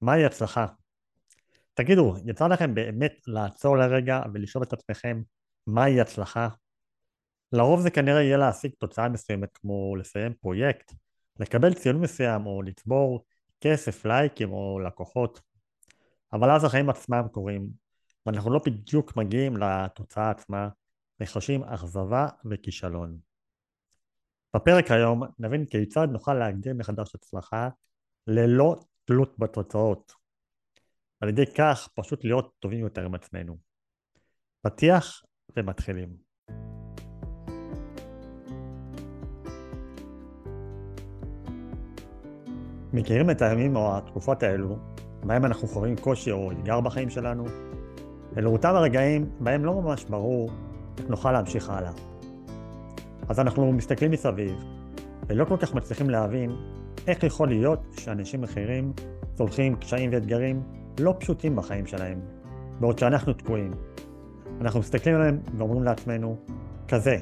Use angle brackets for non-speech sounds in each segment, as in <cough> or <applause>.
מהי הצלחה? תגידו, יצא לכם באמת לעצור לרגע ולשאול את עצמכם מהי הצלחה? לרוב זה כנראה יהיה להשיג תוצאה מסוימת כמו לסיים פרויקט, לקבל ציון מסוים או לצבור כסף, לייקים או לקוחות. אבל אז החיים עצמם קורים, ואנחנו לא בדיוק מגיעים לתוצאה עצמה, וחשים אכזבה וכישלון. בפרק היום נבין כיצד נוכל להגדיר מחדש הצלחה ללא תלות בתוצאות. על ידי כך פשוט להיות טובים יותר עם עצמנו. פתיח ומתחילים. מכירים את הימים או התקופות האלו, בהם אנחנו חווים קושי או אתגר בחיים שלנו? אלו אותם הרגעים בהם לא ממש ברור איך נוכל להמשיך הלאה. אז אנחנו מסתכלים מסביב, ולא כל כך מצליחים להבין איך יכול להיות שאנשים אחרים צולחים קשיים ואתגרים לא פשוטים בחיים שלהם, בעוד שאנחנו תקועים. אנחנו מסתכלים עליהם ואומרים לעצמנו, כזה,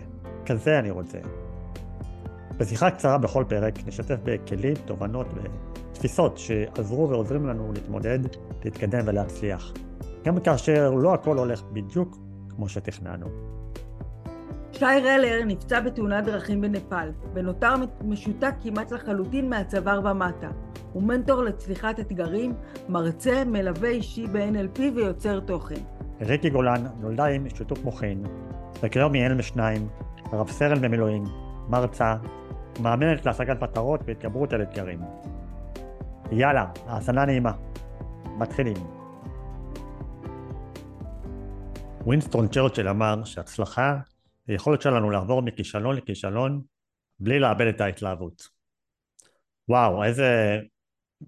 כזה אני רוצה. בשיחה קצרה בכל פרק נשתף בכלים, תובנות ותפיסות שעזרו ועוזרים לנו להתמודד, להתקדם ולהצליח. גם כאשר לא הכל הולך בדיוק כמו שתכננו. שי רלר נפצע בתאונת דרכים בנפאל, ונותר משותק כמעט לחלוטין מהצוואר ומטה. הוא מנטור לצליחת אתגרים, מרצה, מלווה אישי ב-NLP ויוצר תוכן. ריקי גולן נולדה עם שיתוק מוחין, היא אם משניים, רב סרן במילואים, מרצה, מאמנת להשגת מטרות והתגברות על אתגרים. יאללה, האזנה נעימה. מתחילים. ווינסטון צ'רצ'ל אמר שהצלחה היכולת שלנו לעבור מכישלון לכישלון בלי לאבד את ההתלהבות. וואו, איזה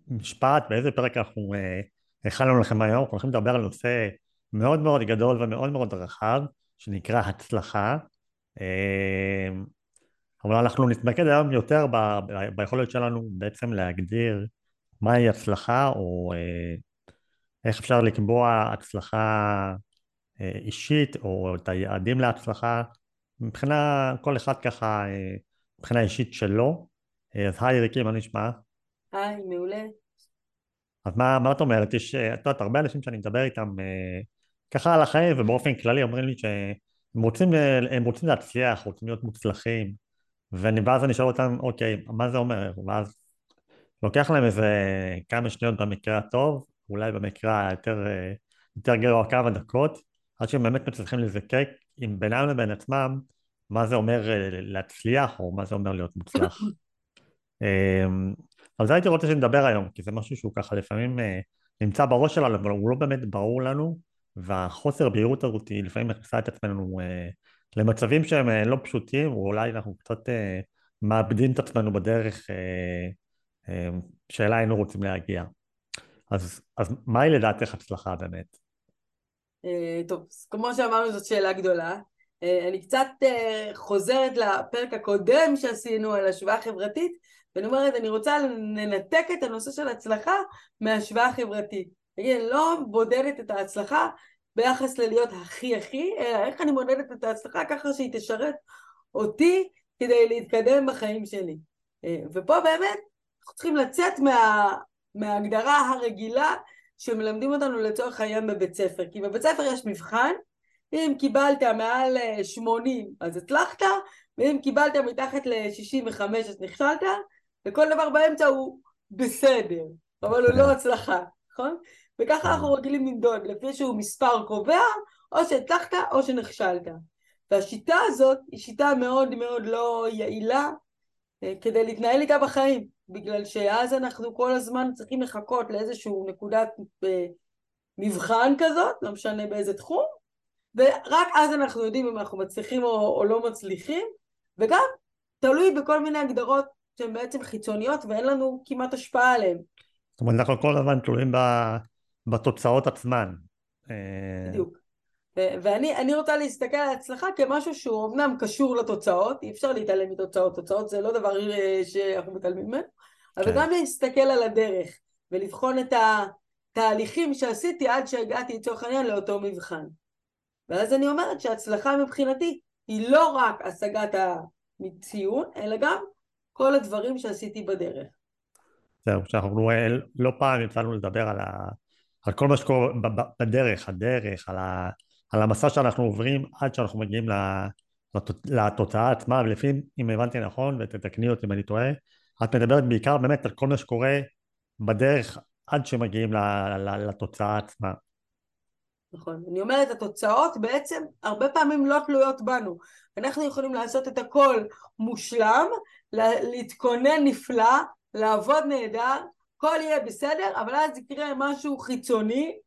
משפט, באיזה פרק אנחנו אה, הכנו לכם היום, אנחנו הולכים לדבר על נושא מאוד מאוד גדול ומאוד מאוד רחב, שנקרא הצלחה. אה, אבל אנחנו נתמקד היום יותר ב, ב, ביכולת שלנו בעצם להגדיר מהי הצלחה, או אה, איך אפשר לקבוע הצלחה אה, אישית, או את היעדים להצלחה, מבחינה, כל אחד ככה, אה, מבחינה אישית שלו. אה, אז היי ריקי, מה נשמע? היי, מעולה. אז מה, מה את אומרת? יש, אה, את יודעת, הרבה אנשים שאני מדבר איתם ככה על החיים ובאופן כללי אומרים לי שהם רוצים, הם רוצים להצליח, רוצים להיות מוצלחים, ואז אני שואל אותם, אוקיי, מה זה אומר? ואז לוקח להם איזה כמה שניות במקרה הטוב, אולי במקרה היותר יותר גרוע כמה דקות, עד שהם באמת מצליחים לזקק עם בינם לבין עצמם מה זה אומר אה, להצליח או מה זה אומר להיות מוצלח. <laughs> אמ, על זה הייתי רוצה שנדבר היום, כי זה משהו שהוא ככה לפעמים אה, נמצא בראש שלנו, אבל הוא לא באמת ברור לנו, והחוסר בהירות הזאת היא לפעמים מכניסה את עצמנו אה, למצבים שהם לא פשוטים, ואולי אנחנו קצת מאבדים את עצמנו בדרך שאלה היינו רוצים להגיע. אז, אז מהי לדעתך הצלחה באמת? אה, טוב, כמו שאמרנו זאת שאלה גדולה. אה, אני קצת אה, חוזרת לפרק הקודם שעשינו על השוואה חברתית, ואני אומרת, אני רוצה לנתק את הנושא של הצלחה מהשוואה החברתית. אני לא בודדת את ההצלחה ביחס ללהיות הכי הכי, אלא איך אני מודדת את ההצלחה ככה שהיא תשרת אותי כדי להתקדם בחיים שלי. ופה באמת אנחנו צריכים לצאת מה, מההגדרה הרגילה שמלמדים אותנו לצורך העניין בבית ספר, כי בבית ספר יש מבחן, אם קיבלת מעל 80 אה, אז הצלחת, ואם קיבלת מתחת ל-65 אז נכשלת, וכל דבר באמצע הוא בסדר, אבל הוא לא הצלחה, נכון? וככה אנחנו רגילים למדוד, לפי איזשהו מספר קובע, או שהצלחת או שנכשלת. והשיטה הזאת היא שיטה מאוד מאוד לא יעילה כדי להתנהל איתה בחיים. בגלל שאז אנחנו כל הזמן צריכים לחכות לאיזשהו נקודת אה, מבחן כזאת, לא משנה באיזה תחום, ורק אז אנחנו יודעים אם אנחנו מצליחים או, או לא מצליחים, וגם תלוי בכל מיני הגדרות שהן בעצם חיצוניות ואין לנו כמעט השפעה עליהן. זאת אומרת, אנחנו כל הזמן תלויים בתוצאות עצמן. אה, בדיוק. ואני רוצה להסתכל על הצלחה כמשהו שהוא אמנם קשור לתוצאות, אי אפשר להתעלם מתוצאות, תוצאות זה לא דבר אה, שאנחנו מתעלמים ממנו, אבל כן. גם להסתכל על הדרך ולבחון את התהליכים שעשיתי עד שהגעתי לצורך העניין לאותו מבחן. ואז אני אומרת שהצלחה מבחינתי היא לא רק השגת הציון, אלא גם כל הדברים שעשיתי בדרך. זהו, שאנחנו אה, לא פעם יצאנו לדבר על, ה, על כל מה שקורה בדרך, הדרך, על, ה, על המסע שאנחנו עוברים עד שאנחנו מגיעים לתוצאה עצמה, ולפי אם הבנתי נכון, ותתקני אותי אם אני טועה, את מדברת בעיקר באמת על כל מה שקורה בדרך עד שמגיעים לתוצאה עצמה. נכון. אני אומרת, התוצאות בעצם הרבה פעמים לא תלויות בנו. אנחנו יכולים לעשות את הכל מושלם, להתכונן נפלא, לעבוד נהדר, הכל יהיה בסדר, אבל אז יקרה משהו חיצוני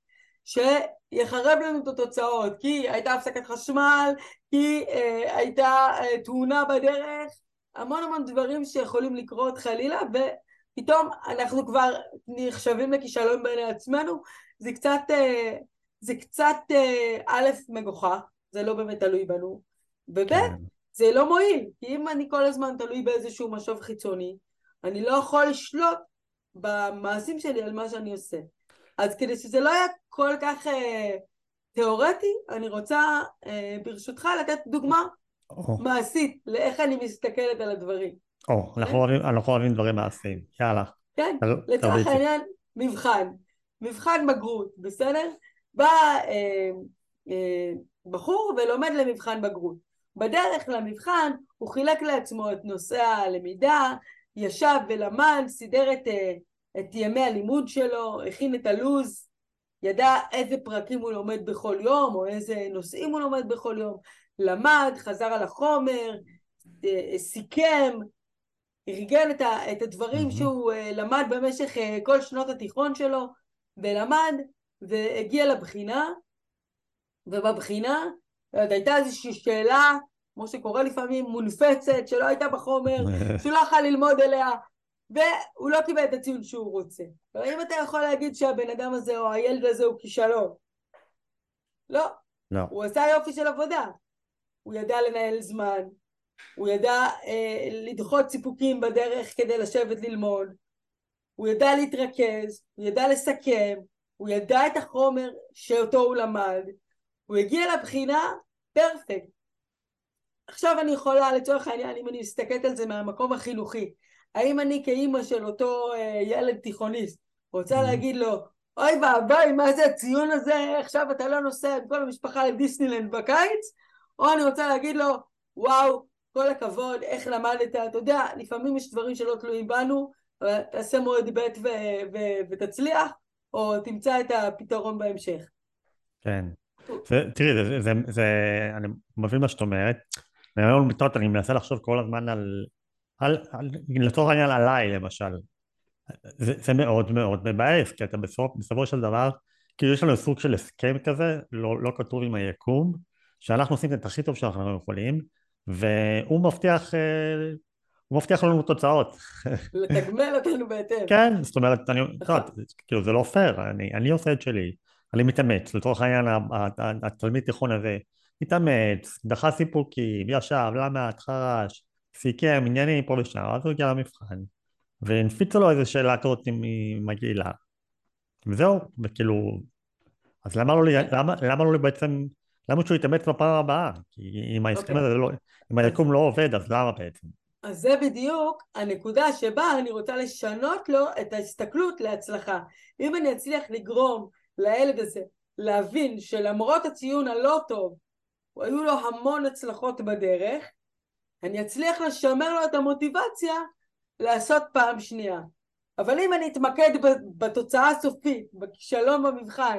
שיחרב לנו את התוצאות, כי הייתה הפסקת חשמל, כי אה, הייתה אה, תאונה בדרך, המון המון דברים שיכולים לקרות חלילה, ופתאום אנחנו כבר נחשבים לכישלון בעיני עצמנו, זה קצת, אה, זה קצת אה, א', מגוחך, זה לא באמת תלוי בנו, וב', כן. זה לא מועיל, כי אם אני כל הזמן תלוי באיזשהו משוב חיצוני, אני לא יכול לשלוט במעשים שלי על מה שאני עושה. אז כדי שזה לא יהיה כל כך אה, תיאורטי, אני רוצה אה, ברשותך לתת דוגמה או. מעשית לאיך אני מסתכלת על הדברים. או, אנחנו אוהבים, אנחנו אוהבים דברים מעשיים, יאללה. כן, לצורך העניין, מבחן. מבחן בגרות, בסדר? בא אה, אה, בחור ולומד למבחן בגרות. בדרך למבחן הוא חילק לעצמו את נושא הלמידה, ישב ולמד, סידר את, אה, את ימי הלימוד שלו, הכין את הלו"ז, ידע איזה פרקים הוא לומד בכל יום, או איזה נושאים הוא לומד בכל יום, למד, חזר על החומר, אה, סיכם, ארגן את, ה, את הדברים mm-hmm. שהוא אה, למד במשך כל שנות התיכון שלו, ולמד, והגיע לבחינה, ובבחינה הייתה איזושהי שאלה כמו שקורה לפעמים, מונפצת, שלא הייתה בחומר, <laughs> שהוא לא יכול ללמוד אליה, והוא לא קיבל את הציון שהוא רוצה. האם אתה יכול להגיד שהבן אדם הזה או הילד הזה הוא כישלון? לא. לא. הוא עשה יופי של עבודה. הוא ידע לנהל זמן, הוא ידע אה, לדחות סיפוקים בדרך כדי לשבת ללמוד, הוא ידע להתרכז, הוא ידע לסכם, הוא ידע את החומר שאותו הוא למד, הוא הגיע לבחינה פרפקט. עכשיו אני יכולה, לצורך העניין, אם אני מסתכלת על זה מהמקום החינוכי, האם אני כאימא של אותו אה, ילד תיכוניסט רוצה mm-hmm. להגיד לו, אוי ואבוי, מה זה הציון הזה, עכשיו אתה לא נוסע עם כל המשפחה לדיסנילנד בקיץ, או אני רוצה להגיד לו, וואו, כל הכבוד, איך למדת, אתה יודע, לפעמים יש דברים שלא תלויים בנו, תעשה מועד ב' ו- ו- ותצליח, או תמצא את הפתרון בהמשך. כן. תראי, זה, זה, זה, אני מבין מה שאת אומרת. אני מנסה לחשוב כל הזמן על, על, על לצורך העניין עליי למשל. זה, זה מאוד מאוד מבאס, כי אתה בסוף, בסופו של דבר, כאילו יש לנו סוג של הסכם כזה, לא, לא כתוב עם היקום, שאנחנו עושים את הכי טוב שאנחנו יכולים, והוא מבטיח, אה, הוא מבטיח לנו תוצאות. לתגמל אותנו בהתאם. כן, זאת אומרת, אני, נכון. כאילו זה לא פייר, אני, אני עושה את שלי, אני מתאמץ, לצורך העניין התלמיד תיכון הזה התאמץ, דחה סיפוקים, ישב, למד, חרש, סיכם עניינים פה ושם, אז הוא הגיע למבחן, והנפיצו לו איזה שאלה כזאת מגעילה. וזהו, וכאילו, אז למה לא, למה, למה לא בעצם, למה שהוא יתאמץ בפעם הבאה? כי אם ההסכם okay. אוקיי. הזה לא, אם היקום לא עובד, אז למה בעצם? אז זה בדיוק הנקודה שבה אני רוצה לשנות לו את ההסתכלות להצלחה. אם אני אצליח לגרום לילד הזה להבין שלמרות הציון הלא טוב היו לו המון הצלחות בדרך, אני אצליח לשמר לו את המוטיבציה לעשות פעם שנייה. אבל אם אני אתמקד בתוצאה הסופית, בכישלון במבחן,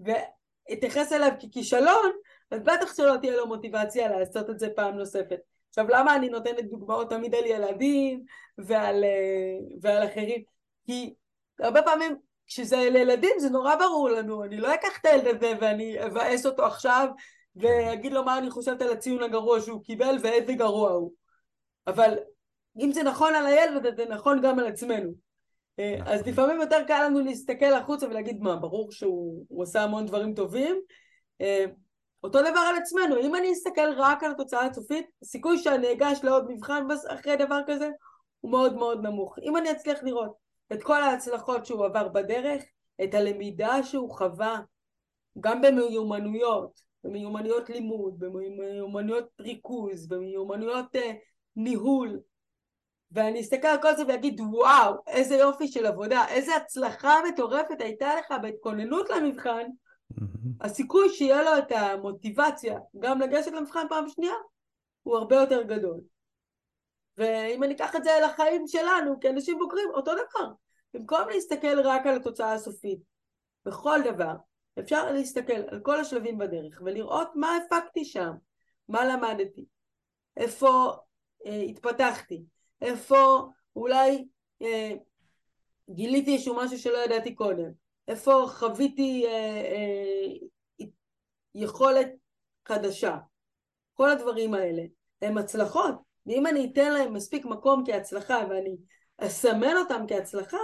ואתייחס אליו ככישלון, אז בטח שלא תהיה לו מוטיבציה לעשות את זה פעם נוספת. עכשיו למה אני נותנת דוגמאות תמיד על ילדים ועל, אה, ועל אחרים? כי הרבה פעמים כשזה לילדים זה נורא ברור לנו, אני לא אקח את הילד הזה ואני אבאס אותו עכשיו ואגיד לו מה אני חושבת על הציון הגרוע שהוא קיבל ואיזה גרוע הוא. אבל אם זה נכון על הילד, זה נכון גם על עצמנו. אה, אז נכון. לפעמים יותר קל לנו להסתכל החוצה ולהגיד מה, ברור שהוא עושה המון דברים טובים. אה, אותו דבר על עצמנו, אם אני אסתכל רק על התוצאה הסופית, הסיכוי שאני אגש לעוד מבחן אחרי דבר כזה הוא מאוד מאוד נמוך. אם אני אצליח לראות את כל ההצלחות שהוא עבר בדרך, את הלמידה שהוא חווה, גם במיומנויות, במיומנויות לימוד, במיומנויות ריכוז, במיומנויות uh, ניהול, ואני אסתכל על כל זה ואגיד וואו, איזה יופי של עבודה, איזה הצלחה מטורפת הייתה לך בהתכוננות למבחן, הסיכוי שיהיה לו את המוטיבציה גם לגשת למבחן פעם שנייה הוא הרבה יותר גדול. ואם אני אקח את זה אל החיים שלנו כאנשים בוגרים, אותו דבר. במקום להסתכל רק על התוצאה הסופית, בכל דבר, אפשר להסתכל על כל השלבים בדרך ולראות מה הפקתי שם, מה למדתי, איפה אה, התפתחתי, איפה אולי אה, גיליתי איזשהו משהו שלא ידעתי קודם, איפה חוויתי אה, אה, יכולת חדשה. כל הדברים האלה הם הצלחות, ואם אני אתן להם מספיק מקום כהצלחה ואני אסמן אותם כהצלחה,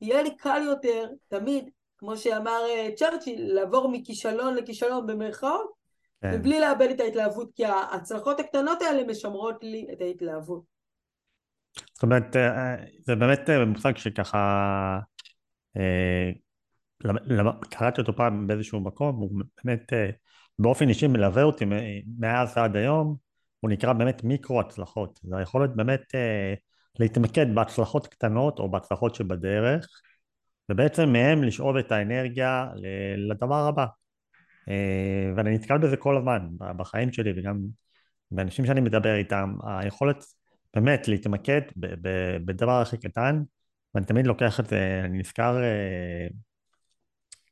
יהיה לי קל יותר תמיד, כמו שאמר אה, צ'רצ'יל, לעבור מכישלון לכישלון במרכאות, כן. מבלי לאבד את ההתלהבות, כי ההצלחות הקטנות האלה משמרות לי את ההתלהבות. זאת אומרת, אה, זה באמת אה, מושג שככה קראתי אותו פעם באיזשהו מקום, הוא באמת באופן אישי מלווה אותי מאז ועד היום, הוא נקרא באמת מיקרו הצלחות. זה היכולת באמת להתמקד בהצלחות קטנות או בהצלחות שבדרך, ובעצם מהם לשאוב את האנרגיה לדבר הבא. אה, ואני נתקל בזה כל הזמן, בחיים שלי וגם באנשים שאני מדבר איתם, היכולת באמת להתמקד בדבר הכי קטן, ואני תמיד לוקח את זה, אני נזכר אה,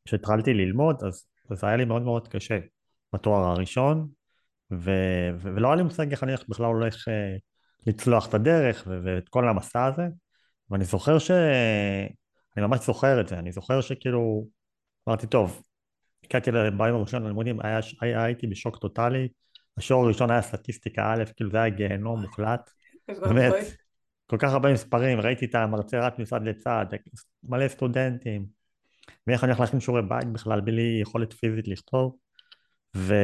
כשהתחלתי ללמוד, אז זה היה לי מאוד מאוד קשה בתואר הראשון, ו, ולא היה לי מושג איך אני בכלל הולך אה, לצלוח את הדרך ואת כל המסע הזה, ואני זוכר ש... אני ממש זוכר את זה, אני זוכר שכאילו, אמרתי, טוב, הגעתי ביום הראשון ללימודים, הייתי בשוק טוטאלי, השיעור הראשון היה סטטיסטיקה א', כאילו זה היה גיהנום מוחלט, באמת, כל כך הרבה מספרים, ראיתי את המרצה רץ מצד לצד, מלא סטודנטים, ואיך אני הולך להכין שיעורי בית בכלל, בלי יכולת פיזית לכתוב, ו...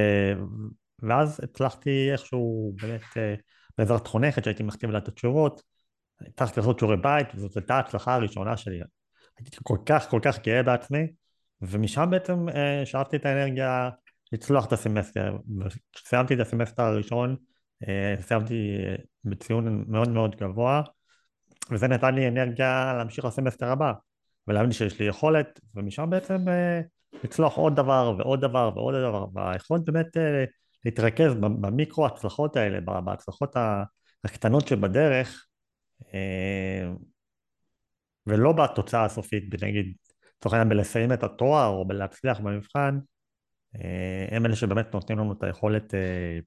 ואז הצלחתי איכשהו באמת אה, בעזרת חונכת שהייתי מכתיב לה את התשובות, הצלחתי לעשות שיעורי בית, וזאת הייתה ההצלחה הראשונה שלי. הייתי כל כך כל כך גאה בעצמי, ומשם בעצם אה, שאבתי את האנרגיה לצלוח את הסמסטר. כשסיימתי את הסמסטר הראשון, אה, סיימתי אה, בציון מאוד מאוד גבוה, וזה נתן לי אנרגיה להמשיך לסמסטר הבא, ולהבין שיש לי יכולת, ומשם בעצם אה, לצלוח עוד דבר ועוד דבר ועוד דבר, והיכולת באמת אה, להתרכז במיקרו הצלחות האלה, בהצלחות הקטנות שבדרך, אה, ולא בתוצאה הסופית, נגיד, לצורך העניין בלסיים את התואר או בלהצליח במבחן, אה, הם אלה שבאמת נותנים לנו את היכולת אה,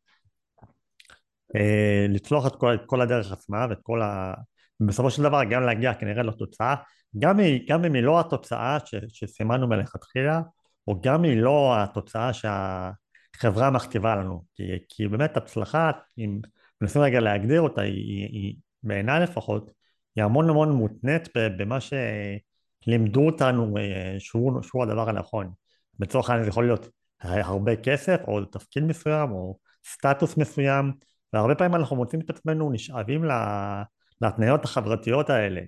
לצלוח את כל, את כל הדרך עצמה ואת כל ה... בסופו של דבר גם להגיע כנראה לתוצאה, גם, גם אם היא לא התוצאה ש, שסימנו מלכתחילה, או גם היא לא התוצאה שה... חברה מכתיבה לנו, כי, כי באמת הצלחה, אם מנסים רגע להגדיר אותה, היא, היא, היא בעיניי לפחות, היא המון המון מותנית במה שלימדו אותנו אה, שהוא, שהוא הדבר הנכון. בצורך העניין זה יכול להיות הרבה כסף, או תפקיד מסוים, או סטטוס מסוים, והרבה פעמים אנחנו מוצאים את עצמנו נשאבים להתניות החברתיות האלה,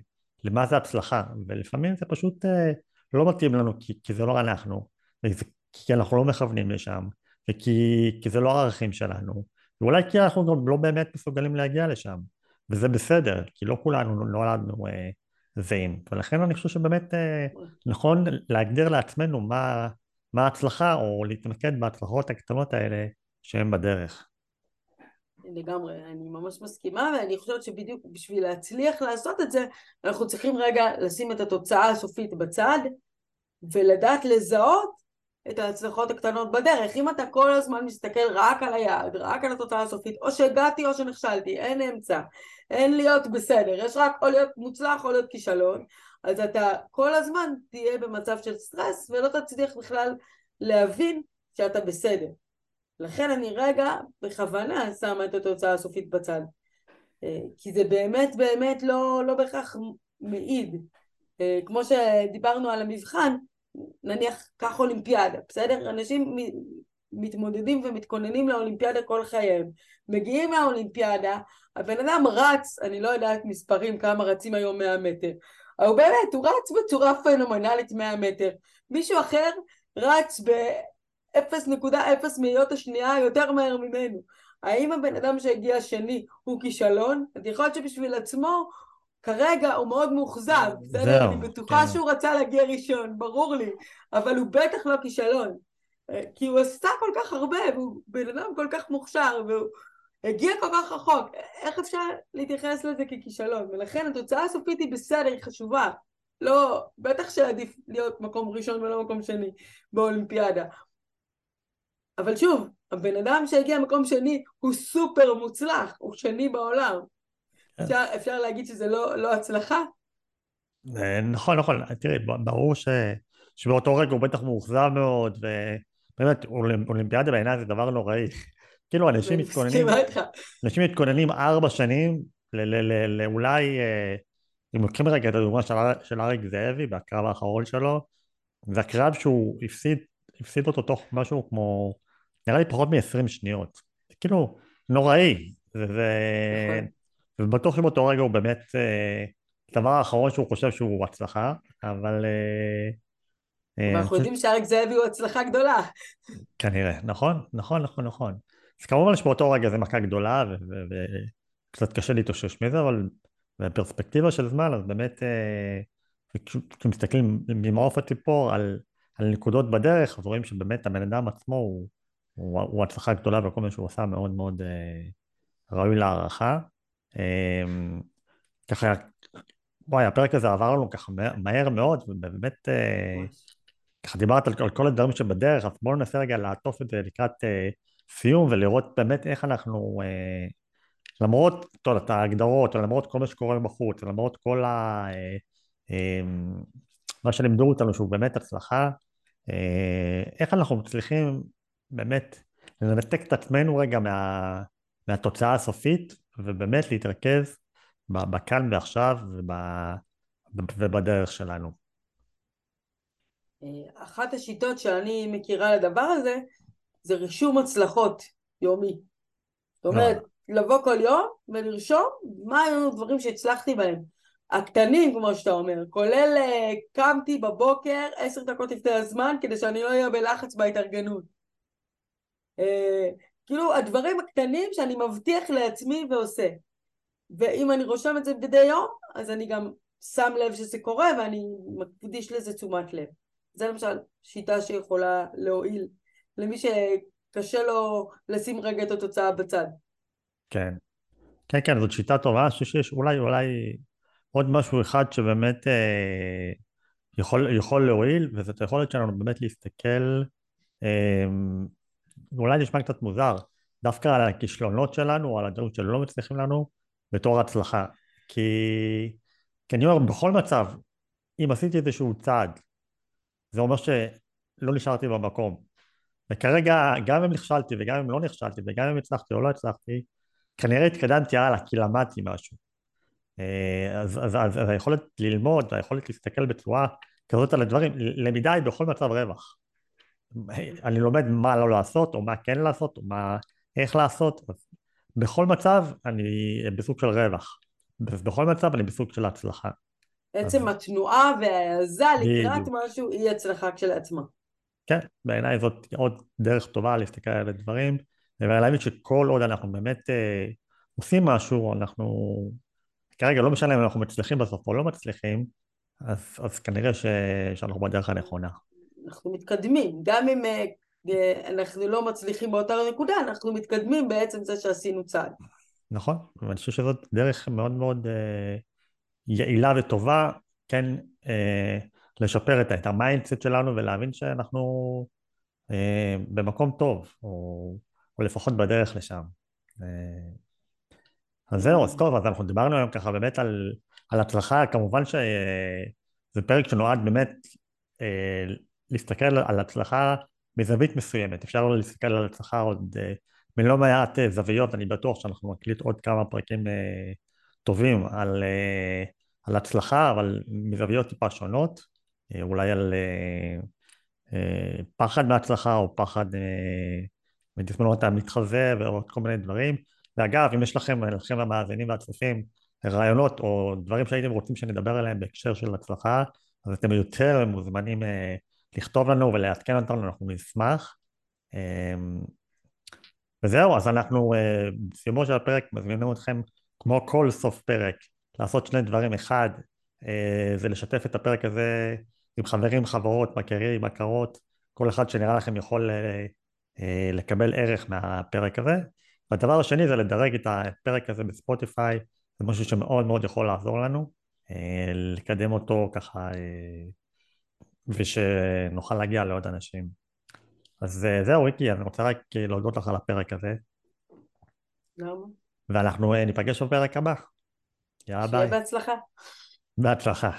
למה זה הצלחה, ולפעמים זה פשוט אה, לא מתאים לנו כי, כי זה לא אנחנו, כי אנחנו לא מכוונים לשם, וכי כי זה לא הערכים שלנו, ואולי כי אנחנו גם לא באמת מסוגלים להגיע לשם, וזה בסדר, כי לא כולנו נולדנו אה, זהים, ולכן אני חושב שבאמת אה, נכון להגדיר לעצמנו מה, מה ההצלחה, או להתמקד בהצלחות הקטנות האלה שהן בדרך. לגמרי, אני ממש מסכימה, ואני חושבת שבדיוק בשביל להצליח לעשות את זה, אנחנו צריכים רגע לשים את התוצאה הסופית בצד, ולדעת לזהות את ההצלחות הקטנות בדרך. אם אתה כל הזמן מסתכל רק על היעד, רק על התוצאה הסופית, או שהגעתי או שנכשלתי, אין אמצע, אין להיות בסדר, יש רק או להיות מוצלח או להיות כישלון, אז אתה כל הזמן תהיה במצב של סטרס ולא תצליח בכלל להבין שאתה בסדר. לכן אני רגע בכוונה שמה את התוצאה הסופית בצד. אה, כי זה באמת באמת לא, לא בהכרח מעיד. אה, כמו שדיברנו על המבחן, נניח קח אולימפיאדה, בסדר? אנשים מתמודדים ומתכוננים לאולימפיאדה כל חייהם. מגיעים לאולימפיאדה, הבן אדם רץ, אני לא יודעת מספרים כמה רצים היום 100 מטר, אבל באמת, הוא רץ בצורה פנומנלית 100 מטר. מישהו אחר רץ ב-0.0 מאיות השנייה יותר מהר ממנו. האם הבן אדם שהגיע שני הוא כישלון? יכול להיות שבשביל עצמו כרגע הוא מאוד מאוכזב, בסדר? אני בטוחה כן. שהוא רצה להגיע ראשון, ברור לי, אבל הוא בטח לא כישלון. אה, כי הוא עשה כל כך הרבה, והוא בן אדם כל כך מוכשר, והוא הגיע כל כך רחוק, איך אפשר להתייחס לזה ככישלון? ולכן התוצאה הסופית היא בסדר, היא חשובה. לא, בטח שעדיף להיות מקום ראשון ולא מקום שני באולימפיאדה. אבל שוב, הבן אדם שהגיע מקום שני הוא סופר מוצלח, הוא שני בעולם. אפשר, אפשר להגיד שזה לא, לא הצלחה? אה, נכון, נכון. תראי, ברור ש, שבאותו רגע הוא בטח מאוכזב מאוד, ובאמת, אולימפיאדה בעיניי זה דבר נוראי. <laughs> כאילו אנשים מתכוננים, אנשים מתכוננים ארבע שנים לאולי, אה, אם לוקחים רגע את הדוגמה של אריק זאבי בקרב האחרון שלו, זה הקרב שהוא הפסיד, הפסיד אותו תוך משהו כמו, נראה לי פחות מ-20 שניות. כאילו נוראי. זה, נכון. ובטוח שבאותו רגע הוא באמת, אה, הדבר האחרון שהוא חושב שהוא הצלחה, אבל... ואנחנו יודעים שאריק זאבי הוא הצלחה גדולה. כנראה, נכון, נכון, נכון, נכון. אז כמובן שבאותו רגע זה מכה גדולה וקצת קשה להתאושש מזה, אבל בפרספקטיבה של זמן, אז באמת אה, כשמסתכלים ממעוף הציפור על, על נקודות בדרך, אז רואים שבאמת הבן אדם עצמו הוא, הוא, הוא הצלחה גדולה וכל מה שהוא עשה מאוד מאוד אה, ראוי להערכה. אה, ככה, וואי, הפרק הזה עבר לנו ככה מהר מאוד, ובאמת, ככה דיברת על, כל הדברים שבדרך, אז בואו ננסה רגע לעטוף את זה לקראת סיום ולראות באמת איך אנחנו, אה, למרות טוב, את ההגדרות, למרות כל מה שקורה בחוץ, למרות כל ה... אה, אה, מה שלימדו אותנו שהוא באמת הצלחה, אה, איך אנחנו מצליחים באמת לנתק את עצמנו רגע מה, מהתוצאה הסופית ובאמת להתרכז בכאן ועכשיו וב, ובדרך שלנו. אה, אחת השיטות שאני מכירה לדבר הזה זה רישום הצלחות יומי. זאת אומרת, אה. לבוא כל יום ולרשום מה היו דברים שהצלחתי בהם. הקטנים, כמו שאתה אומר, כולל uh, קמתי בבוקר עשר דקות לפני הזמן כדי שאני לא אהיה בלחץ בהתארגנות. Uh, כאילו הדברים הקטנים שאני מבטיח לעצמי ועושה. ואם אני רושם את זה מדי יום, אז אני גם שם לב שזה קורה ואני מקדיש לזה תשומת לב. זה למשל שיטה שיכולה להועיל למי שקשה לו לשים רגע את התוצאה בצד. כן. כן, כן, זאת שיטה טובה, אני חושב שיש אולי, אולי עוד משהו אחד שבאמת אה, יכול, יכול להועיל, וזאת היכולת שלנו באמת להסתכל, אה, אולי נשמע קצת מוזר, דווקא על הכישלונות שלנו, או על הדברים שלא מצליחים לנו, בתור הצלחה. כי, כי אני אומר, בכל מצב, אם עשיתי איזשהו צעד, זה אומר שלא נשארתי במקום. וכרגע, גם אם נכשלתי וגם אם לא נכשלתי וגם אם הצלחתי או לא הצלחתי, כנראה התקדמתי הלאה כי למדתי משהו. אה, אז, אז, אז, אז היכולת ללמוד, היכולת להסתכל בצורה כזאת על הדברים, למידה היא בכל מצב רווח. אני לומד מה לא לעשות, או מה כן לעשות, או מה, איך לעשות, אז בכל מצב אני בסוג של רווח. בכל מצב אני בסוג של הצלחה. עצם אז... התנועה וההעזה לקראת משהו היא הצלחה כשלעצמה. כן, בעיניי זאת עוד דרך טובה להסתכל על הדברים, ולהבין שכל עוד אנחנו באמת אה, עושים משהו, אנחנו כרגע לא משנה אם אנחנו מצליחים בסוף או לא מצליחים, אז, אז כנראה ש, שאנחנו בדרך הנכונה. אנחנו מתקדמים, גם אם אה, אה, אנחנו לא מצליחים באותה נקודה, אנחנו מתקדמים בעצם זה שעשינו צעד. נכון, ואני חושב שזאת דרך מאוד מאוד אה, יעילה וטובה, כן, לשפר את, ה mindset שלנו ולהבין שאנחנו במקום טוב, או, או לפחות בדרך לשם. אז זהו, אז טוב, אז אנחנו דיברנו היום ככה באמת על, על הצלחה, כמובן שזה פרק שנועד באמת להסתכל על הצלחה מזווית מסוימת, אפשר להסתכל על הצלחה עוד אה, מלא מעט אה, זוויות, אני בטוח שאנחנו נקליט עוד כמה פרקים אה, טובים על, אה, על הצלחה, אבל מזוויות טיפה שונות. אה, אולי על אה, אה, פחד מהצלחה או פחד מתסמונות המתחזה ועוד כל מיני דברים. ואגב, אם יש לכם, לכם המאזינים והצופים, רעיונות או דברים שהייתם רוצים שנדבר עליהם בהקשר של הצלחה, אז אתם יותר מוזמנים לכתוב לנו ולעדכן אותנו, אנחנו נשמח. וזהו, אז אנחנו אה, בסיומו של הפרק מזמינים אתכם, כמו כל סוף פרק, לעשות שני דברים. אחד, אה, זה לשתף את הפרק הזה עם חברים, חברות, מכרים, מכרות, כל אחד שנראה לכם יכול אה, לקבל ערך מהפרק הזה. והדבר השני זה לדרג את הפרק הזה בספוטיפיי, זה משהו שמאוד מאוד יכול לעזור לנו, לקדם אותו ככה, ושנוכל להגיע לעוד אנשים. אז אה, זהו, ריקי, אני רוצה רק אה, להודות לך על הפרק הזה, למה? ואנחנו אה, ניפגש בפרק הבא. יאללה שיהיה ביי. בהצלחה. בהצלחה.